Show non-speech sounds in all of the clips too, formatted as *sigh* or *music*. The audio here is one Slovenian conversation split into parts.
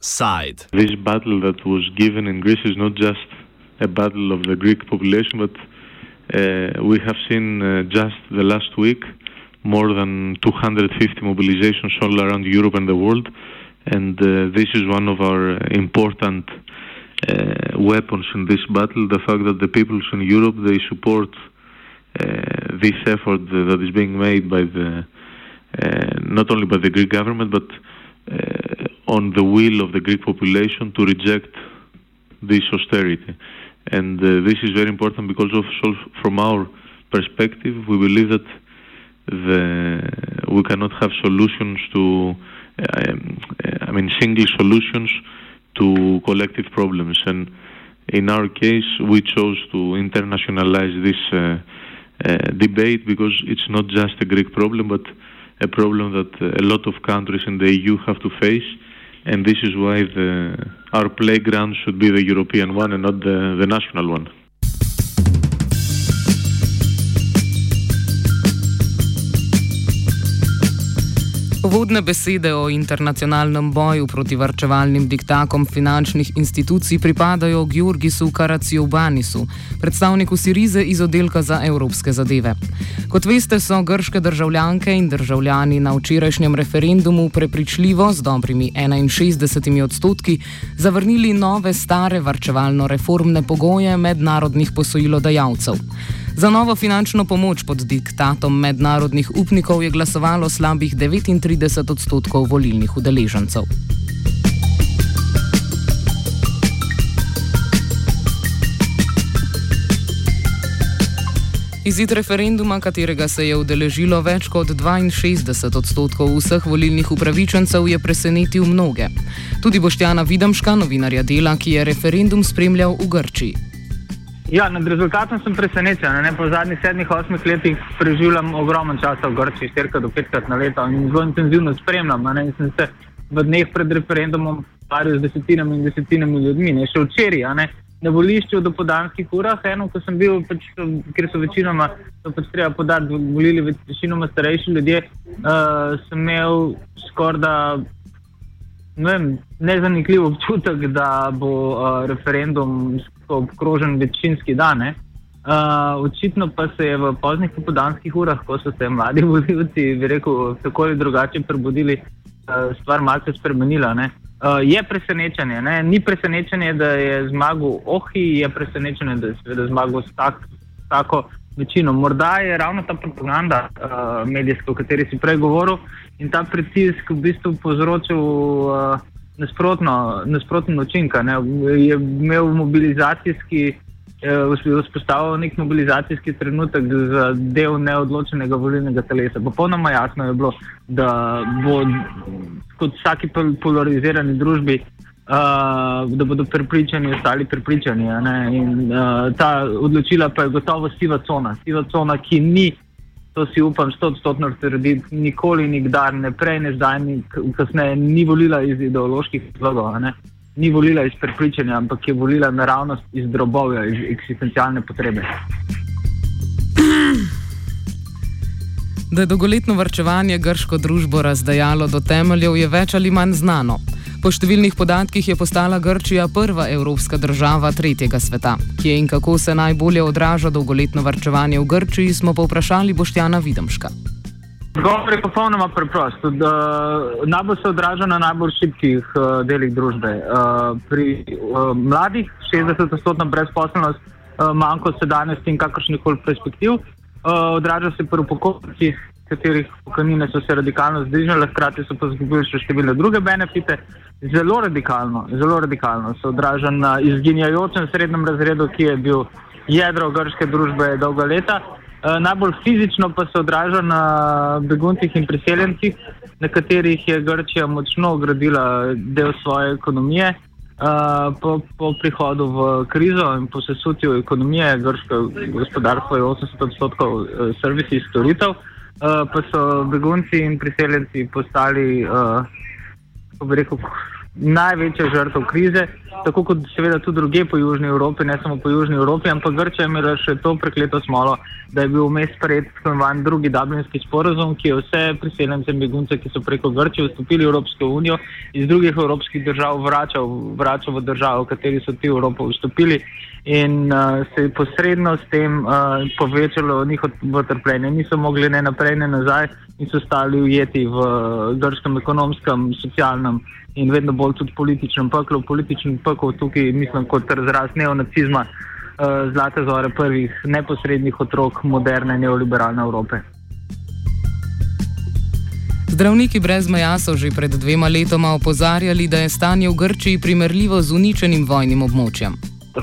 Side. This battle that was given in Greece is not just a battle of the Greek population, but uh, we have seen uh, just the last week more than 250 mobilizations all around Europe and the world, and uh, this is one of our important weapons in this battle. The fact that the peoples in Europe they support uh, this effort that is being made by the uh, not only by the Greek government but uh, on the will of the Greek population to reject this austerity. And uh, this is very important because of from our perspective, we believe that the, we cannot have solutions to, um, I mean, single solutions to collective problems. And in our case, we chose to internationalize this uh, uh, debate because it's not just a Greek problem, but a problem that a lot of countries in the EU have to face. And this is why the, our playground should be the European one and not the, the national one. Uvodne besede o internacionalnem boju proti varčevalnim diktakom finančnih institucij pripadajo Georgisu Karacijobanisu, predstavniku Sirize iz oddelka za evropske zadeve. Kot veste, so grške državljanke in državljani na včerajšnjem referendumu prepričljivo z dobrimi 61 odstotki zavrnili nove stare varčevalno-reformne pogoje mednarodnih posojilodajalcev. Za novo finančno pomoč pod diktatom mednarodnih upnikov je glasovalo slabih 39 odstotkov volilnih udeležencev. Izid referenduma, katerega se je udeležilo več kot 62 odstotkov vseh volilnih upravičencev, je presenetil mnoge. Tudi Boštjana Vidamška, novinarja dela, ki je referendum spremljal v Grčiji. Ja, nad rezultatom sem presenečen. Ne? Po zadnjih sedmih, osmih letih preživljam ogromno časa v Grčiji, štirikrat do petkrat na leto in zelo intenzivno spremljam. In sem se v dneh pred referendumom ukvarjal z desetinami in desetinami ljudmi. Ne? Še včeraj, ne? na volišču do podanskih urah, eno, ko sem bil, pač, ker so večinoma, to pač treba podati, volili večinoma starejši ljudje, uh, sem imel skoraj da. Ne vem, nezanikljiv občutek, da bo uh, referendum obkrožen večinski dan. Uh, očitno pa se je v poznih popodanskih urah, ko so se mladi *laughs* volivci, bi rekel, tako ali drugače prebudili, uh, stvar malce spremenila. Uh, je presenečenje, ne? ni presenečenje, da je zmagal Ohi, je presenečenje, da je zmagal s tak, tako večino. Morda je ravno ta propaganda uh, medijska, o kateri si prej govoril, in ta pritisk v bistvu povzročil. Uh, nasprotno, nasprotno učinka. Ne. Je imel mobilizacijski, eh, vzpostavil nek mobilizacijski trenutek za del neodločenega volilnega telesa. Popolnoma jasno je bilo, da bo kot vsaki polarizirani družbi. Uh, da bodo pripričani, ostali pripričani. In, uh, ta odločila pa je gotovo siva cona, siva cona, ki ni to si upam stotno trditi, nikoli, nikdar, ne prej, ne zdaj, ni kasneje, ni volila iz ideoloških razlogov, ni volila iz prepričanja, ampak je volila naravnost iz drobovja, iz eksistencialne potrebe. Da je dolgoletno vrčevanje grško družbo razdajalo do temeljev, je več ali manj znano. Po številnih podatkih je postala Grčija prva evropska država tretjega sveta. Kje in kako se najbolje odraža dolgoletno vrčevanje v Grčiji, smo povprašali Boštjana Videmška. Govor je popolnoma preprost. Najbolj se odraža na najbolj šibkih uh, delih družbe. Uh, pri uh, mladih 60-odstotna brezposelnost, uh, manjko sedanjosti in kakršnih koli perspektiv, uh, odraža se pri upokojitev katerih pokojnine so se radikalno znižale, hkrati so pa izgubili še številne druge benefite. Zelo radikalno, zelo radikalno se odraža na izginjajočem srednjem razredu, ki je bil jedro grške družbe dolga leta. E, najbolj fizično pa se odraža na beguncih in priseljencih, na katerih je Grčija močno gradila del svoje ekonomije. Uh, po, po prihodu v krizo in po sesutju ekonomije, grško gospodarstvo je 80 odstotkov servisi in storitev. Uh, pa so begunci in priseljenci postali, uh, rekel, največja žrtev krize. tako kot seveda tudi druge po Južni Evropi, ne samo po Južni Evropi, ampak Grčija je imela še to prekleto smolo, da je bil vmes tako imenovan drugi Dublinski sporozum, ki je vse priseljence in begunce, ki so preko Grčije vstopili v Evropsko unijo, iz drugih evropskih držav vračal, vračal v državo, v kateri so ti v Evropo vstopili in uh, se je posredno s tem uh, povečalo njihovo trpljenje. Niso mogli ne naprej, ne nazaj in so stali ujeti v grškem ekonomskem, socialnem in vedno bolj tudi političnem peklu. Političen pekel tukaj, mislim, kot razraz neonacizma, uh, zlate zore prvih neposrednih otrok moderne neoliberalne Evrope. Zdravniki brez meja so že pred dvema letoma opozarjali, da je stanje v Grčiji primerljivo z uničenim vojnim območjem.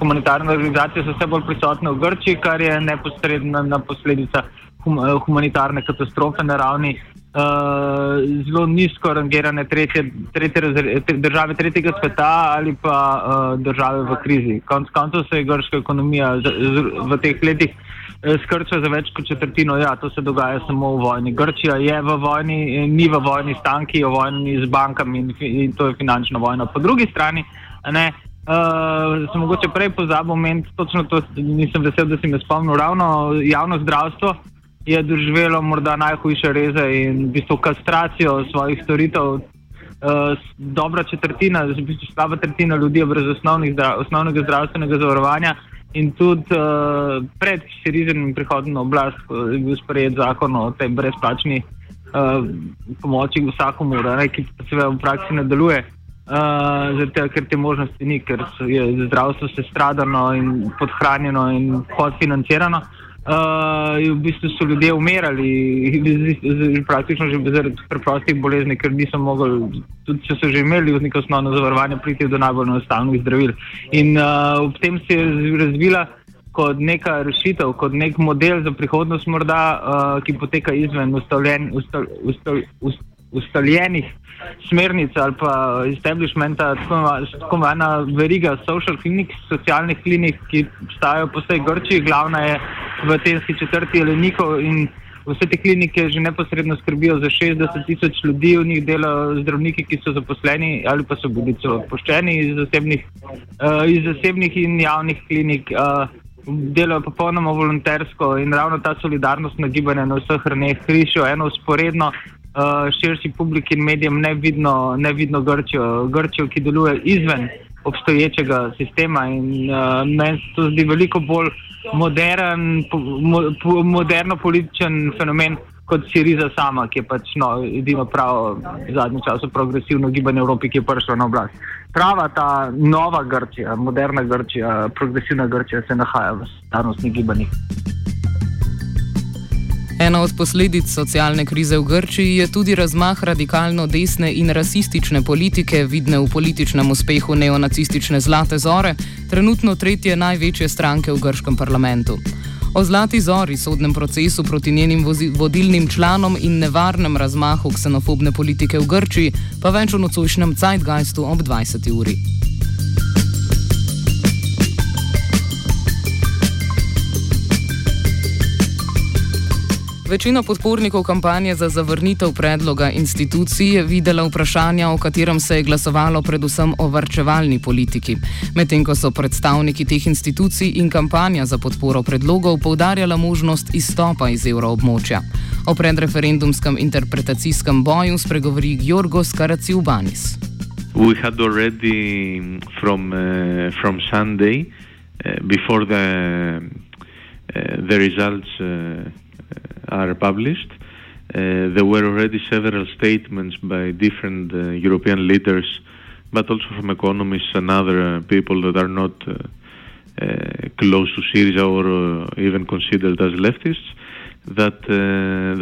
Humanitarne organizacije so vse bolj prisotne v Grčiji, kar je neposredna posledica hum humanitarne katastrofe na ravni uh, zelo nizko rangirane tretje, tretje razre, države tretjega sveta ali pa uh, države v krizi. Konec koncev se je grška ekonomija z, z, v teh letih eh, skrčila za več kot četrtino. Ja, to se dogaja samo v vojni. Grčija je v vojni, ni v vojni s tanki, je v vojni z bankami in, in to je finančna vojna. Po drugi strani, ne, Uh, sem mogoče prej pozabil omeniti, točno to nisem vesel, da si me spomnil. Ravno javno zdravstvo je doživelo morda najhujše reze in v bistvu kastracijo svojih storitev. Uh, dobra četrtina, v bistvu slaba tretjina ljudi je brez zdra, osnovnega zdravstvenega zavarovanja in tudi uh, pred Sirizenim prihodom na oblast je bil sprejet zakon o tej brezplačni uh, pomoči vsakomur, ki se v praksi ne deluje. Uh, zato, ker te možnosti ni, ker je zdravstvo se stradano in podhranjeno in podfinancirano. Uh, Uh, v bistvu so ljudje umirali, praktično že zaradi preprostih bolezni, ker niso mogli, tudi če so že imeli neko osnovno zavarovanje, priti do najbolj enostavnih zdravil. In uh, ob tem se je razvila kot neka rešitev, kot nek model za prihodnost, morda, uh, ki poteka izven ustaljen, ustal, ustal, ustal, ustaljenih smernic ali pa establishmenta, tako imenovana veriga social clinic, socialnih klinik, ki obstajajo po vsej Grčiji, glavna je v tenski četrti Eleniko in vse te klinike že neposredno skrbijo za 60 tisoč ljudi, v njih delajo zdravniki, ki so zaposleni ali pa so bili celo odpoščeni iz zasebnih, uh, iz zasebnih in javnih klinik. Uh, Delajo popolnoma volontersko in ravno ta solidarnost na gibanje na vseh ravneh krišijo eno usporedno širši publiki in medijem nevidno, nevidno Grčijo, Grčijo, ki deluje izven obstoječega sistema. In uh, meni se to zdi veliko bolj modern, po, mo, moderno političen fenomen. Kot Siriza sama, ki je pač no, edino pravo v zadnjem času progresivno gibanje Evropi, ki je prišlo na oblast. Prava ta nova Grčija, moderna Grčija, progresivna Grčija se nahaja v starostnih gibanjih. Ena od posledic socialne krize v Grčiji je tudi razmah radikalno desne in rasistične politike, vidne v političnem uspehu neonacistične Zlate Zore, trenutno tretje največje stranke v grškem parlamentu. O Zlati Zori, sodnem procesu proti njenim vodilnim članom in nevarnem razmahu ksenofobne politike v Grčiji, pa več o nocojšnjem Zeitgeistu ob 20. uri. Večina podpornikov kampanje za zavrnitev predloga institucij je videla vprašanja, o katerem se je glasovalo predvsem o varčevalni politiki, medtem ko so predstavniki teh institucij in kampanja za podporo predlogov poudarjala možnost izstopa iz evroobmočja. O predreferendumskem interpretacijskem boju spregovori Jorgos Karaciubanis. We had already from, uh, from Sunday, uh, before the, uh, the results uh, are published. Uh, there were already several statements by different uh, European leaders, but also from economists and other uh, people that are not uh, uh, close to Syria or uh, even considered as leftists, that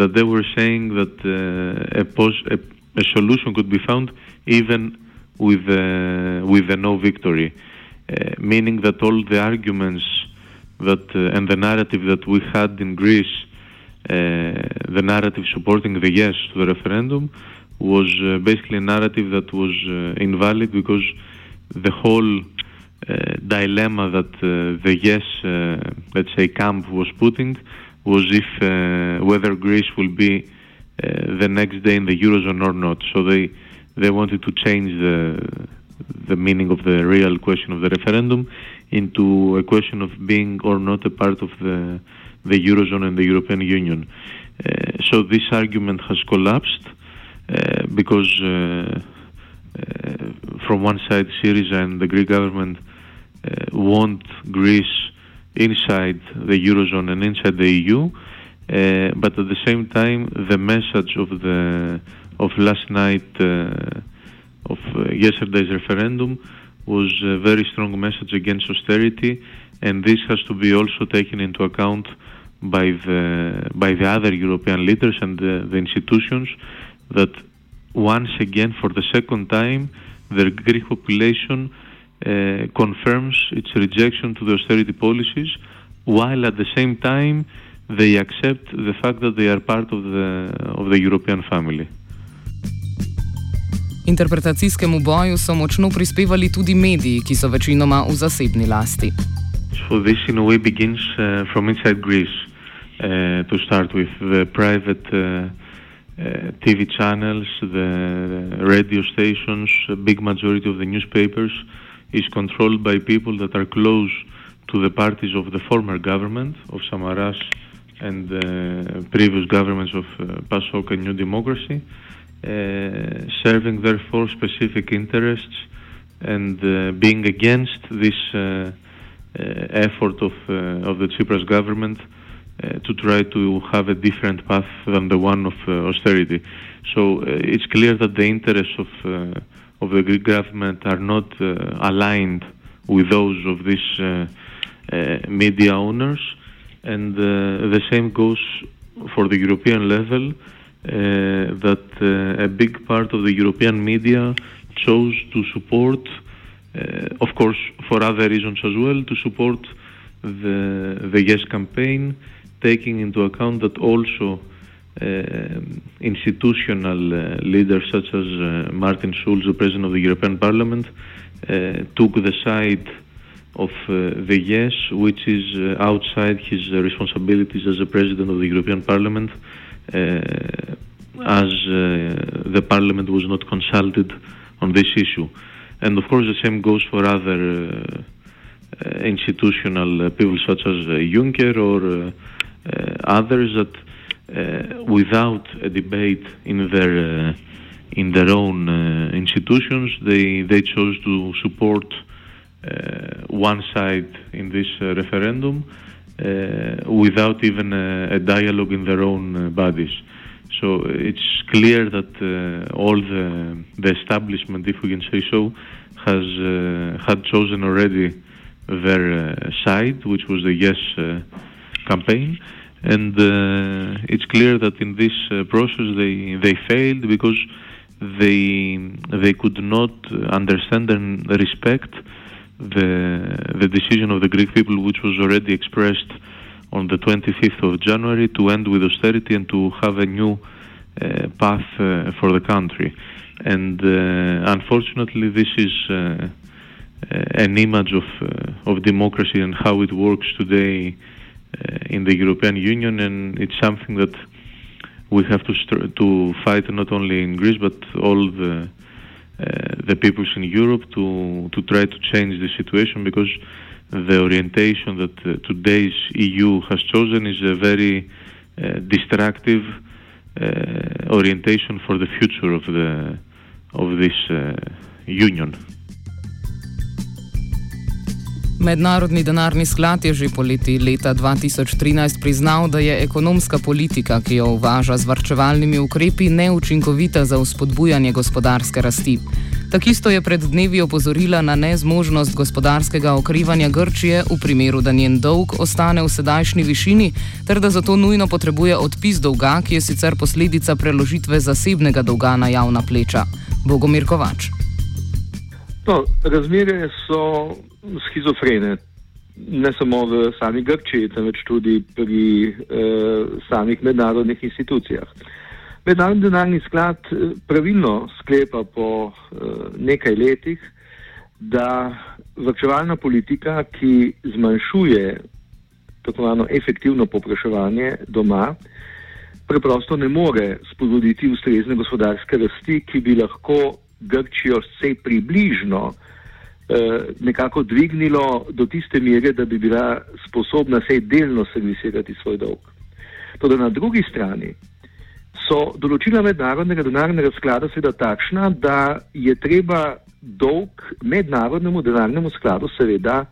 that they were saying that a, pos- a, a, solution could be found even with with a no victory, meaning that all the arguments that and the narrative that we had in Greece uh, the narrative supporting the yes to the referendum was uh, basically a narrative that was uh, invalid because the whole uh, dilemma that uh, the yes, uh, let's say, camp was putting was if whether Greece will be the next day in the eurozone or not. So they they wanted to change the the meaning of the real question of the referendum into a question of being or not a part of the the eurozone and the European Union. Uh, so this argument has collapsed uh, because uh, from one side, Syriza and the Greek government want Greece inside the eurozone and inside the EU. Uh, but at the same time, the message of the of last night uh, of uh, yesterday's referendum was a very strong message against austerity, and this has to be also taken into account by the by the other European leaders and the, the institutions that once again, for the second time, the Greek population uh, confirms its rejection to the austerity policies, while at the same time they accept the fact that they are part of the of the European family. Interpretacijskemu boju so močno prispevali tudi mediji, ki so večinoma v zasebni lasti. So this in a way begins uh, from inside Greece. Uh, to start with the private uh, uh, TV channels, the radio stations, a big majority of the newspapers is controlled by people that are close to the parties of the former government of Samaras and the previous governments of uh, PASOK and New Democracy, uh, serving therefore specific interests and uh, being against this effort of, uh, of the Tsipras government to try to have a different path than the one of austerity. So it's clear that the interests of of the Greek government are not uh, aligned with those of these uh, uh, media owners, and the same goes for the European level. that a big part of the European media chose to support, of course, for other reasons as well, to support the the Yes campaign, taking into account that also uh, institutional uh, leaders such as uh, Martin Schulz, the President of the European Parliament, took the side of the yes, which is outside his responsibilities as a President of the European Parliament, as the Parliament was not consulted on this issue. And of course, the same goes for other uh, uh, institutional people such as uh, Juncker or others that uh, without a debate in their uh, in their own uh, institutions, they they chose to support one side in this referendum without even a, a, dialogue in their own bodies. So it's clear that uh, all the, the establishment, if we can say so, has uh, had chosen already their uh, side, which was the yes campaign. And uh, it's clear that in this uh, process they they failed because they they could not understand and respect the the decision of the Greek people, which was already expressed on the 25th of January to end with austerity and to have a new uh, path uh, for the country. And uh, unfortunately, this is uh, an image of of democracy and how it works today uh, in the European Union, and it's something that we have to to fight not only in Greece but all the uh, the peoples in Europe to to try to change the situation because the orientation that uh, today's EU has chosen is a very uh, destructive uh, orientation for the future of the of this uh, union. Mednarodni denarni sklad je že poleti leta 2013 priznal, da je ekonomska politika, ki jo uvaža z varčevalnimi ukrepi, neučinkovita za vzpodbujanje gospodarske rasti. Takisto je pred dnevi opozorila na nezmožnost gospodarskega okrivanja Grčije v primeru, da njen dolg ostane v sedajšnji višini, ter da zato nujno potrebuje odpis dolga, ki je sicer posledica preložitve zasebnega dolga na javna pleča. Bogomir Kovač. No, razmere so schizofrene, ne samo v sami Grčiji, temveč tudi pri eh, samih mednarodnih institucijah. Mednarodni denarni sklad eh, pravilno sklepa po eh, nekaj letih, da vrčevalna politika, ki zmanjšuje tako imenovano efektivno popraševanje doma, preprosto ne more spodbuditi ustrezne gospodarske rasti, ki bi lahko Grčijo vse približno eh, nekako dvignilo do tiste mere, da bi bila sposobna vsej delno servisirati svoj dolg. Tudi na drugi strani so določila mednarodnega denarnega sklada seveda takšna, da je treba dolg mednarodnemu denarnemu skladu seveda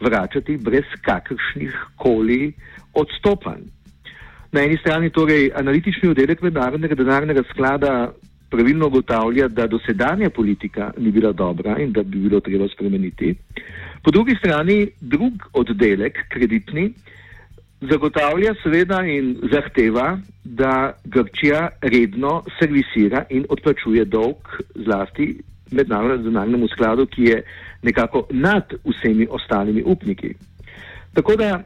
vračati brez kakršnih koli odstopanj. Na eni strani torej analitični oddelek mednarodnega denarnega sklada pravilno ugotavlja, da dosedanja politika ni bila dobra in da bi bilo treba spremeniti. Po drugi strani drug oddelek, kreditni, zagotavlja seveda in zahteva, da Grčija redno servisira in odplačuje dolg zlasti mednarodnemu skladu, ki je nekako nad vsemi ostalimi upniki. Tako da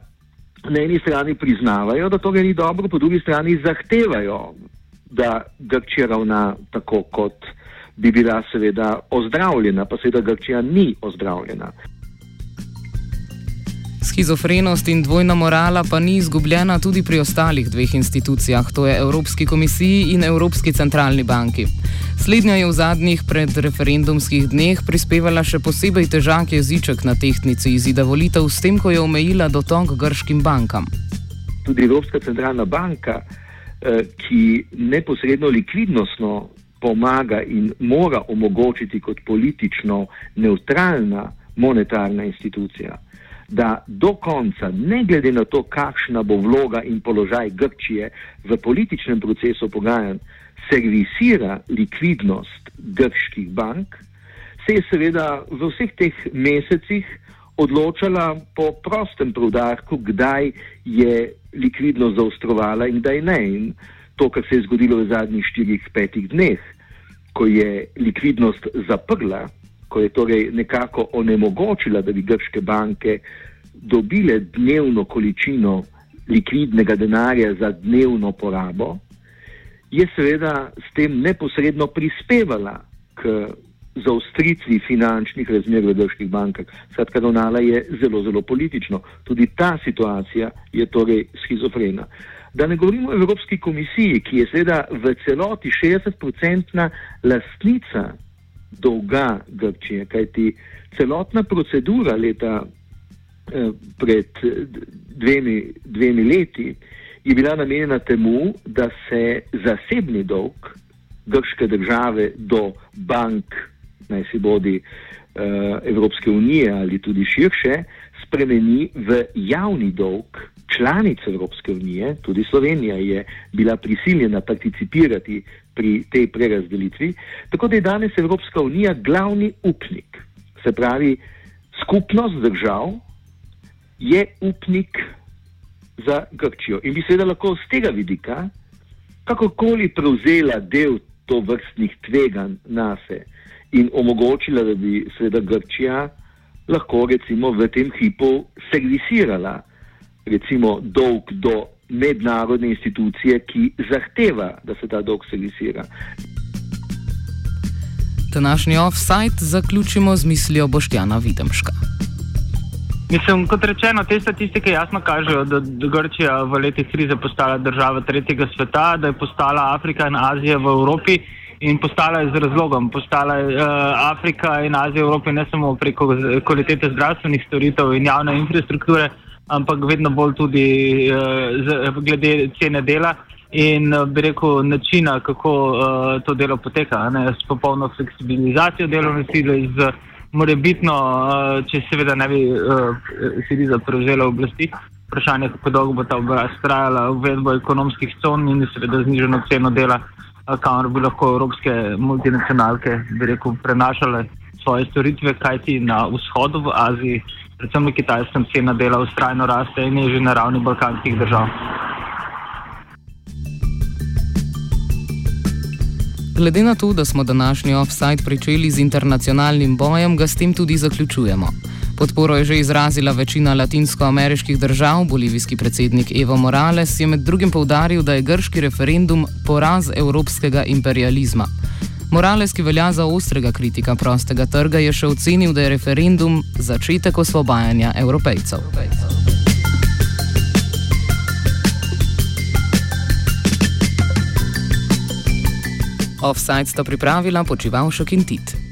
na eni strani priznavajo, da to ni dobro, po drugi strani zahtevajo, da Grčija ravna tako, kot bi bila seveda ozdravljena, pa seveda Grčija ni ozdravljena. Schizofrenost in dvojna morala pa ni izgubljena tudi pri ostalih dveh institucijah, to je Evropski komisiji in Evropski centralni banki. Slednja je v zadnjih predreferendumskih dneh prispevala še posebej težak jeziček na tehtnici izida volitev, s tem, ko je omejila dotok grškim bankam. Tudi Evropska centralna banka, ki neposredno likvidnostno pomaga in mora omogočiti kot politično neutralna monetarna institucija, da do konca, ne glede na to, kakšna bo vloga in položaj Grčije v političnem procesu pogajanj, servisira likvidnost grških bank, se je seveda v vseh teh mesecih odločala po prostem proudarku, kdaj je likvidnost zaostrovala in kdaj ne. In to, kar se je zgodilo v zadnjih štirih, petih dneh, ko je likvidnost zaprla, ko je torej nekako onemogočila, da bi grške banke dobile dnevno količino likvidnega denarja za dnevno porabo, je seveda s tem neposredno prispevala k zaustritvi finančnih razmer v grških bankah. Skratka, ravnala je zelo, zelo politično. Tudi ta situacija je torej schizofrena. Da ne govorimo o Evropski komisiji, ki je seveda v celoti 60-odstotna lastnica dolga Grčije, kajti celotna procedura leta eh, pred dvemi, dvemi leti je bila namenjena temu, da se zasebni dolg grške države do bank, naj si bodi uh, Evropske unije ali tudi širše, spremeni v javni dolg članic Evropske unije, tudi Slovenija je bila prisiljena participirati pri tej prerazdelitvi, tako da je danes Evropska unija glavni upnik. Se pravi, skupnost držav je upnik za Grčijo. In bi seveda lahko z tega vidika kakorkoli prevzela del to vrstnih tveganj na se in omogočila, da bi seveda Grčija lahko recimo v tem hipu servisirala recimo dolg do mednarodne institucije, ki zahteva, da se ta dolg servisira. Današnji offside zaključimo z mislijo Boštjana Videmška. Mislim, kot rečeno, te statistike jasno kažejo, da je Grčija v letih krize postala država tretjega sveta, da je postala Afrika in Azija v Evropi in postala je z razlogom. Postala je uh, Afrika in Azija v Evropi ne samo preko kvalitete zdravstvenih storitev in javne infrastrukture, ampak vedno bolj tudi uh, z, glede cene dela in uh, bi rekel načina, kako uh, to delo poteka, ne, s popolno fleksibilizacijo delovne sile. Z, morebitno, uh, če seveda ne bi uh, Siriza prevzela oblasti, vprašanje, kako dolgo bo ta oblast trajala, uvedbo ekonomskih con in seveda zniženo ceno dela, kamor bi lahko evropske multinacionalke, bi rekel, prenašale svoje storitve, kajti na vzhodu v Aziji, predvsem na kitajskem, cena dela ustrajno raste in je že na ravni balkanskih držav. Glede na to, da smo današnji offside pričeli z internacionalnim bojem, ga s tem tudi zaključujemo. Podporo je že izrazila večina latinskoameriških držav, bolivijski predsednik Evo Morales je med drugim povdaril, da je grški referendum poraz evropskega imperializma. Morales, ki velja za ostrega kritika prostega trga, je še ocenil, da je referendum začetek osvobajanja evropejcev. evropejcev. Offside sta pripravila počival šok in tit.